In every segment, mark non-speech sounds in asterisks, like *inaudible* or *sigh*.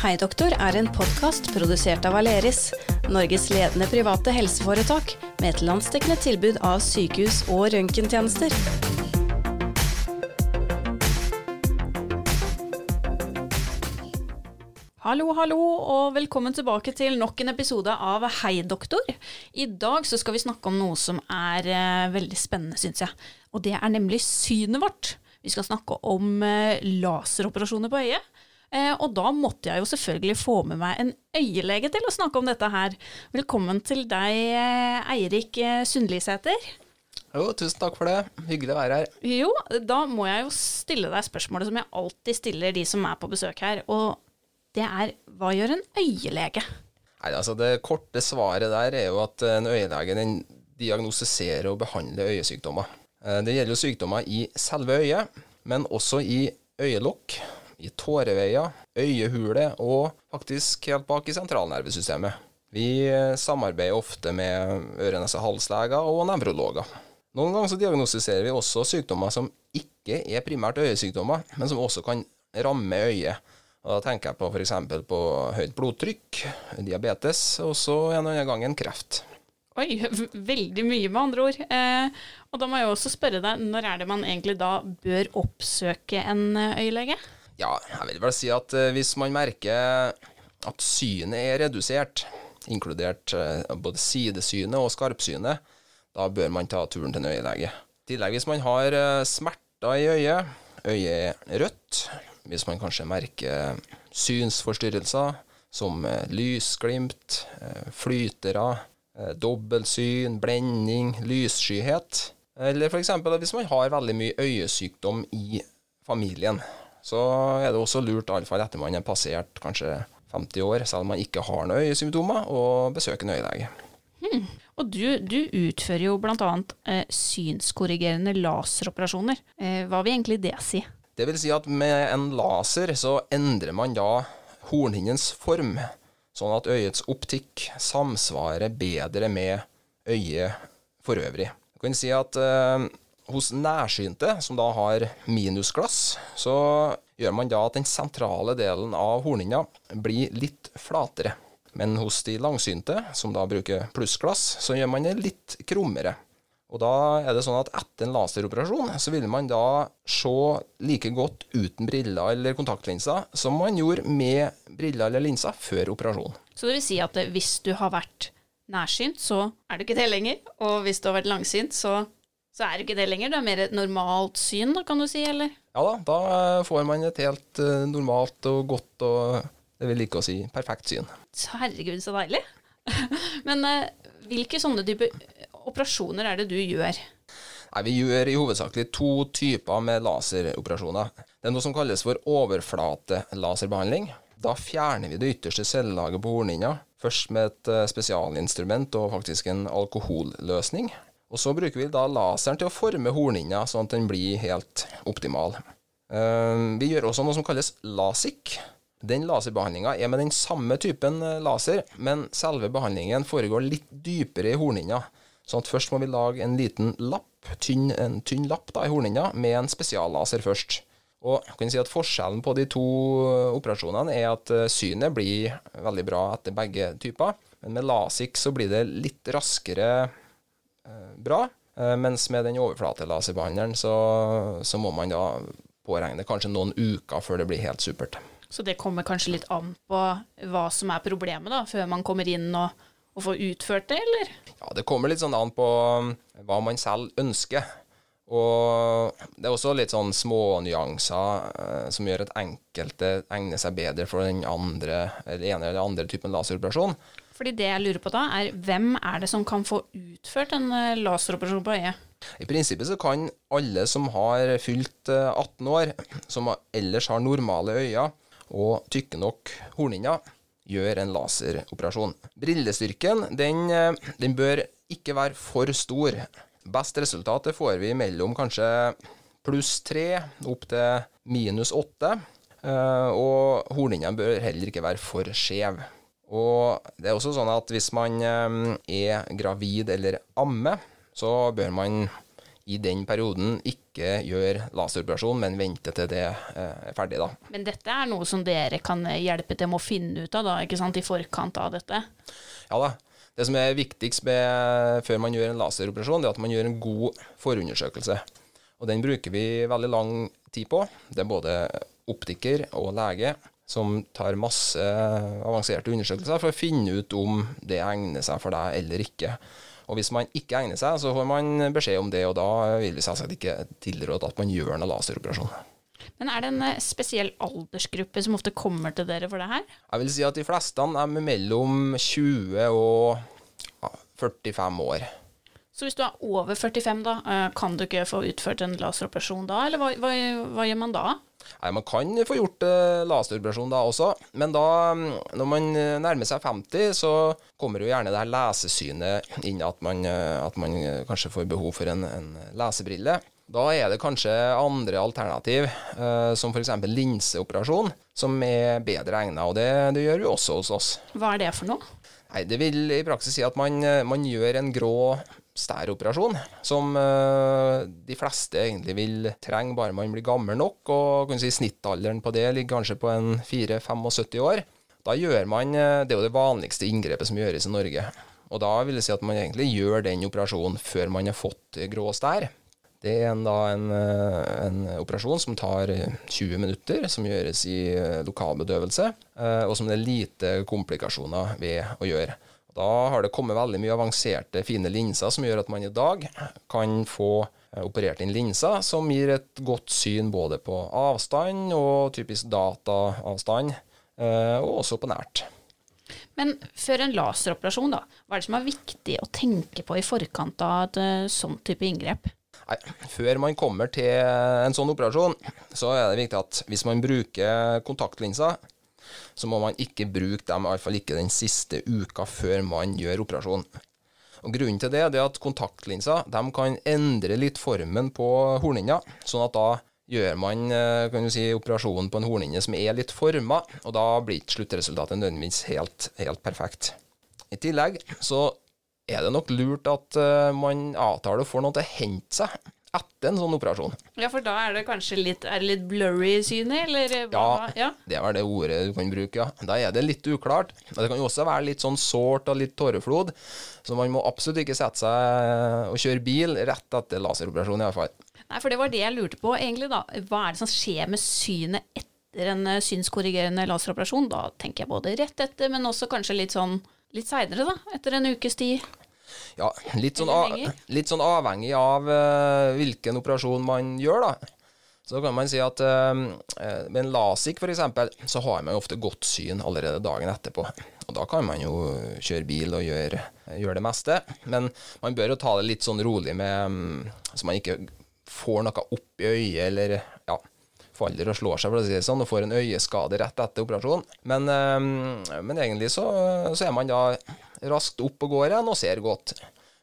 Hei doktor er en podkast produsert av Aleris, Norges ledende private helseforetak med et landsdekkende tilbud av sykehus- og røntgentjenester. Hallo, hallo, og velkommen tilbake til nok en episode av Hei doktor. I dag så skal vi snakke om noe som er eh, veldig spennende, syns jeg. Og det er nemlig synet vårt. Vi skal snakke om eh, laseroperasjoner på øyet. Eh, og da måtte jeg jo selvfølgelig få med meg en øyelege til å snakke om dette her. Velkommen til deg, eh, Eirik eh, Sundlisæter. Jo, tusen takk for det. Hyggelig å være her. Jo, da må jeg jo stille deg spørsmålet som jeg alltid stiller de som er på besøk her. Og det er hva gjør en øyelege? Nei, altså Det korte svaret der er jo at en øyelege den diagnostiserer og behandler øyesykdommer. Det gjelder jo sykdommer i selve øyet, men også i øyelokk, i tåreveier, øyehule og faktisk helt bak i sentralnervesystemet. Vi eh, samarbeider ofte med øre-nese-hals-leger og nevrologer. Noen ganger så diagnostiserer vi også sykdommer som ikke er primært øyesykdommer, men som også kan ramme øyet. Og Da tenker jeg på f.eks. på høyt blodtrykk, diabetes, og så en annen gang en kreft. Oi, veldig mye med andre ord. Eh, og da må jeg også spørre deg, når er det man egentlig da bør oppsøke en eh, øyelege? Ja, jeg vil vel si at eh, hvis man merker at synet er redusert, inkludert eh, både sidesynet og skarpsynet, da bør man ta turen til en øyelege. I tillegg hvis man har eh, smerter i øyet, øyet er rødt, hvis man kanskje merker synsforstyrrelser som lysglimt, flytere, dobbeltsyn, blending, lysskyhet, eller f.eks. hvis man har veldig mye øyesykdom i familien, så er det også lurt, iallfall etter man er passert kanskje 50 år, selv om man ikke har noen øyesymptomer, å besøke en øyelege. Og du, du utfører jo bl.a. Eh, synskorrigerende laseroperasjoner. Eh, hva vil egentlig det si? Det vil si at med en laser så endrer man da hornhinnens form, sånn at øyets optikk samsvarer bedre med øyet for øvrig. Du kan si at eh, hos nærsynte, som da har minusglass, så gjør man da at den sentrale delen av hornhinna blir litt flatere. Men hos de langsynte, som da bruker plussglass, så gjør man det litt krummere. Og da er det sånn at etter en laseroperasjon så vil man da se like godt uten briller eller kontaktlinser som man gjorde med briller eller linser før operasjonen. Så det vil si at hvis du har vært nærsynt, så er du ikke det lenger. Og hvis du har vært langsynt, så, så er det ikke det lenger. Du er mer et normalt syn, da, kan du si, eller? Ja da, da eh, får man et helt uh, normalt og godt og det vil like å si perfekt syn. Så Herregud, så deilig. *laughs* Men uh, hvilke sånne type operasjoner er det du gjør? Nei, Vi gjør i hovedsakelig to typer med laseroperasjoner. Det er noe som kalles for overflatelaserbehandling. Da fjerner vi det ytterste cellelaget på hornhinna, først med et spesialinstrument og faktisk en alkoholløsning. Og så bruker vi da laseren til å forme hornhinna sånn at den blir helt optimal. Eh, Vi gjør også noe som kalles LASIK. Den laserbehandlinga er med den samme typen eh, laser, men selve behandlingen foregår litt dypere i hornhinna. Sånn at først må vi lage en liten lapp, tynn, en tynn lapp da, i hornhinna, med en spesiallaser først. Og jeg kan si at Forskjellen på de to eh, operasjonene er at synet blir veldig bra etter begge typer. Men med LASIK så blir det litt raskere bra. Eh, mens med den overflatelaserbehandleren så, så må man da påregne kanskje noen uker før det blir helt supert. Så det kommer kanskje litt an på hva som er problemet, da, før man kommer inn og, og får utført det, eller? Ja, det kommer litt sånn an på um, hva man selv ønsker. Og det er også litt sånn smånyanser eh, som gjør at enkelte egner seg bedre for den andre, eller ene eller andre typen laseroperasjon. Fordi det jeg lurer på da, er hvem er det som kan få utført en eh, laseroperasjon på øyet? I prinsippet så kan alle som har fylt eh, 18 år, som ellers har normale øyne og tykke nok hornhinner, gjøre en laseroperasjon. Brillestyrken den, eh, den bør ikke være for stor. Best resultat får vi mellom kanskje pluss tre opp til minus 8. eh, Og hornhinnene bør heller ikke være for skjev. Og det er også sånn at hvis man eh, er gravid eller ammer, så bør man i den perioden ikke gjøre laseroperasjon, men vente til det eh, er ferdig. da. Men dette er noe som dere kan hjelpe til med å finne ut av da, ikke sant, i forkant av dette? Ja da. Det som er viktigst med, før man gjør en laseroperasjon, det er at man gjør en god forundersøkelse. Og den bruker vi veldig lang tid på. Det er både optiker og lege som tar masse avanserte undersøkelser for å finne ut om det egner seg for deg eller ikke. Og hvis man ikke egner seg, så får man beskjed om det, og da vil vi selvsagt ikke tilråde at man gjør noen laseroperasjon. Men er det en eh, spesiell aldersgruppe som ofte kommer til dere for det her? Jeg vil si at de fleste er mellom 20 og 45 år. Så hvis du er over 45 da, eh, kan du ikke få utført en laseroperasjon da, eller hva, hva, hva gjør man da? Nei, Man kan få gjort eh, laseroperasjon da også, men da, mm, når man nærmer seg 50, så kommer jo gjerne det her lesesynet inn, at man, at man kanskje får behov for en, en lesebrille. Da er det kanskje andre alternativ, eh, som f.eks. linseoperasjon, som er bedre egnet, og det, det, gjør vi også hos oss. Hva er det for noe? Nei, Det vil i praksis si at man, man gjør en grå stæroperasjon, som uh, de fleste egentlig vil trenge bare man blir gammel nok. og kan si Snittalderen på det ligger kanskje på en 4-75 år. Da gjør man, uh, Det er jo det vanligste inngrepet som gjøres i Norge. Og Da vil det si at man egentlig gjør den operasjonen før man har fått grå stær. Det er en, da en, eh, en, operasjon som tar 20 minutter, som gjøres i lokalbedøvelse, og som det er lite komplikasjoner ved å gjøre. Da har det kommet veldig mye avanserte, fine linser som gjør at man i dag kan få eh, operert inn linser som gir et godt syn både på avstand og typisk dataavstand, eh, og også på nært. Men før en laseroperasjon, da, hva er det som er viktig å tenke på i forkant av et eh, sånn type inngrep? Nei, før man kommer til en sånn operasjon, så er det viktig at hvis man bruker kontaktlinser, så må man ikke bruke dem, iallfall ikke den siste uka før man gjør operasjonen. Og Grunnen til det er at kontaktlinser kan endre litt formen på hornhinna, sånn at da gjør man eh, kan du si, operasjonen på en hornhinne som er litt forma, og da blir ikke sluttresultatet nødvendigvis helt, helt perfekt. I tillegg så er det nok lurt at uh, man avtaler å få noe til å hente seg etter en sånn operasjon. Ja, for da er det kanskje litt, er det litt blurry i synet, eller? Ja, ja, det er vel det ordet du kan bruke, ja. Da er det litt uklart. Det kan jo også være litt sånn sårt og litt tåreflod, så man må absolutt ikke sette seg og kjøre bil rett etter laseroperasjon, iallfall. Nei, for det var det jeg lurte på, egentlig, da. Hva er det som skjer med synet etter en eh, synskorrigerende laseroperasjon? Da tenker jeg både rett etter, men også kanskje litt sånn litt seinere, da. Etter en ukes tid. Ja, litt sånn, litt sånn avhengig av uh, hvilken operasjon man gjør, da. Så kan man si at uh, med en LASIK f.eks., så har man jo ofte godt syn allerede dagen etterpå. Og da kan man jo kjøre bil og gjøre, gjøre det meste. Men man bør jo ta det litt sånn rolig med um, Så man ikke får noe opp i øyet, eller ja, faller og slår seg, for å si det sånn, og får en øyeskade rett etter operasjonen. Men, um, men egentlig så, så er man da raskt opp og går igjen og ser godt.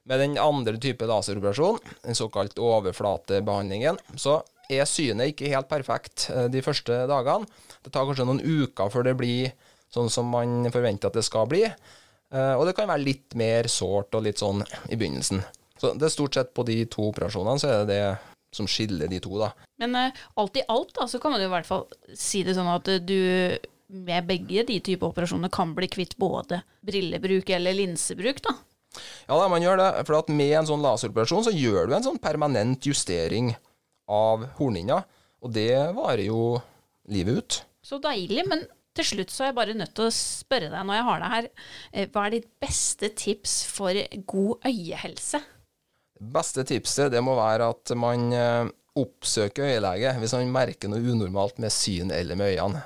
Med den andre type laseroperasjon, den såkalt overflatebehandlingen, så er synet ikke helt perfekt eh, de første dagene. Det tar kanskje noen uker før det blir sånn som man forventer at det skal bli. Eh, og det kan være litt mer sårt og litt sånn i begynnelsen. Så det er stort sett på de to operasjonene så er det det som skiller de to, da. Men uh, alt i alt, da, så kan man jo i hvert fall si det sånn at du med begge de typer operasjoner kan bli kvitt både brillebruk eller linsebruk, da? Ja, da, man gjør det. For med en sånn laseroperasjon så gjør du en sånn permanent justering av hornhinna. Og det varer jo livet ut. Så deilig. Men til slutt så er jeg bare nødt til å spørre deg når jeg har deg her, eh, hva er ditt beste tips for god øyehelse? Det beste tipset det må være at man eh, oppsøker øyelege hvis man merker noe unormalt med syn eller med øynene.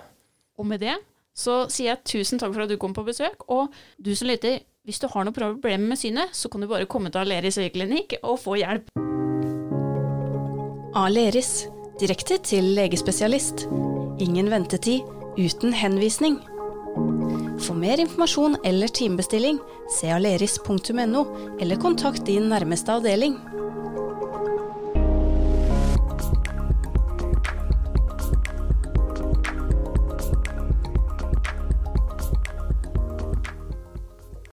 Og med det så sier jeg tusen takk for at du kom på besøk, og du som lytter, hvis du har noe problem med synet, så kan du bare komme til Aleris øyeklinikk og få hjelp. Aleris direkte til legespesialist. Ingen ventetid, uten henvisning. For mer informasjon eller timebestilling, se aleris.no, eller kontakt din nærmeste avdeling.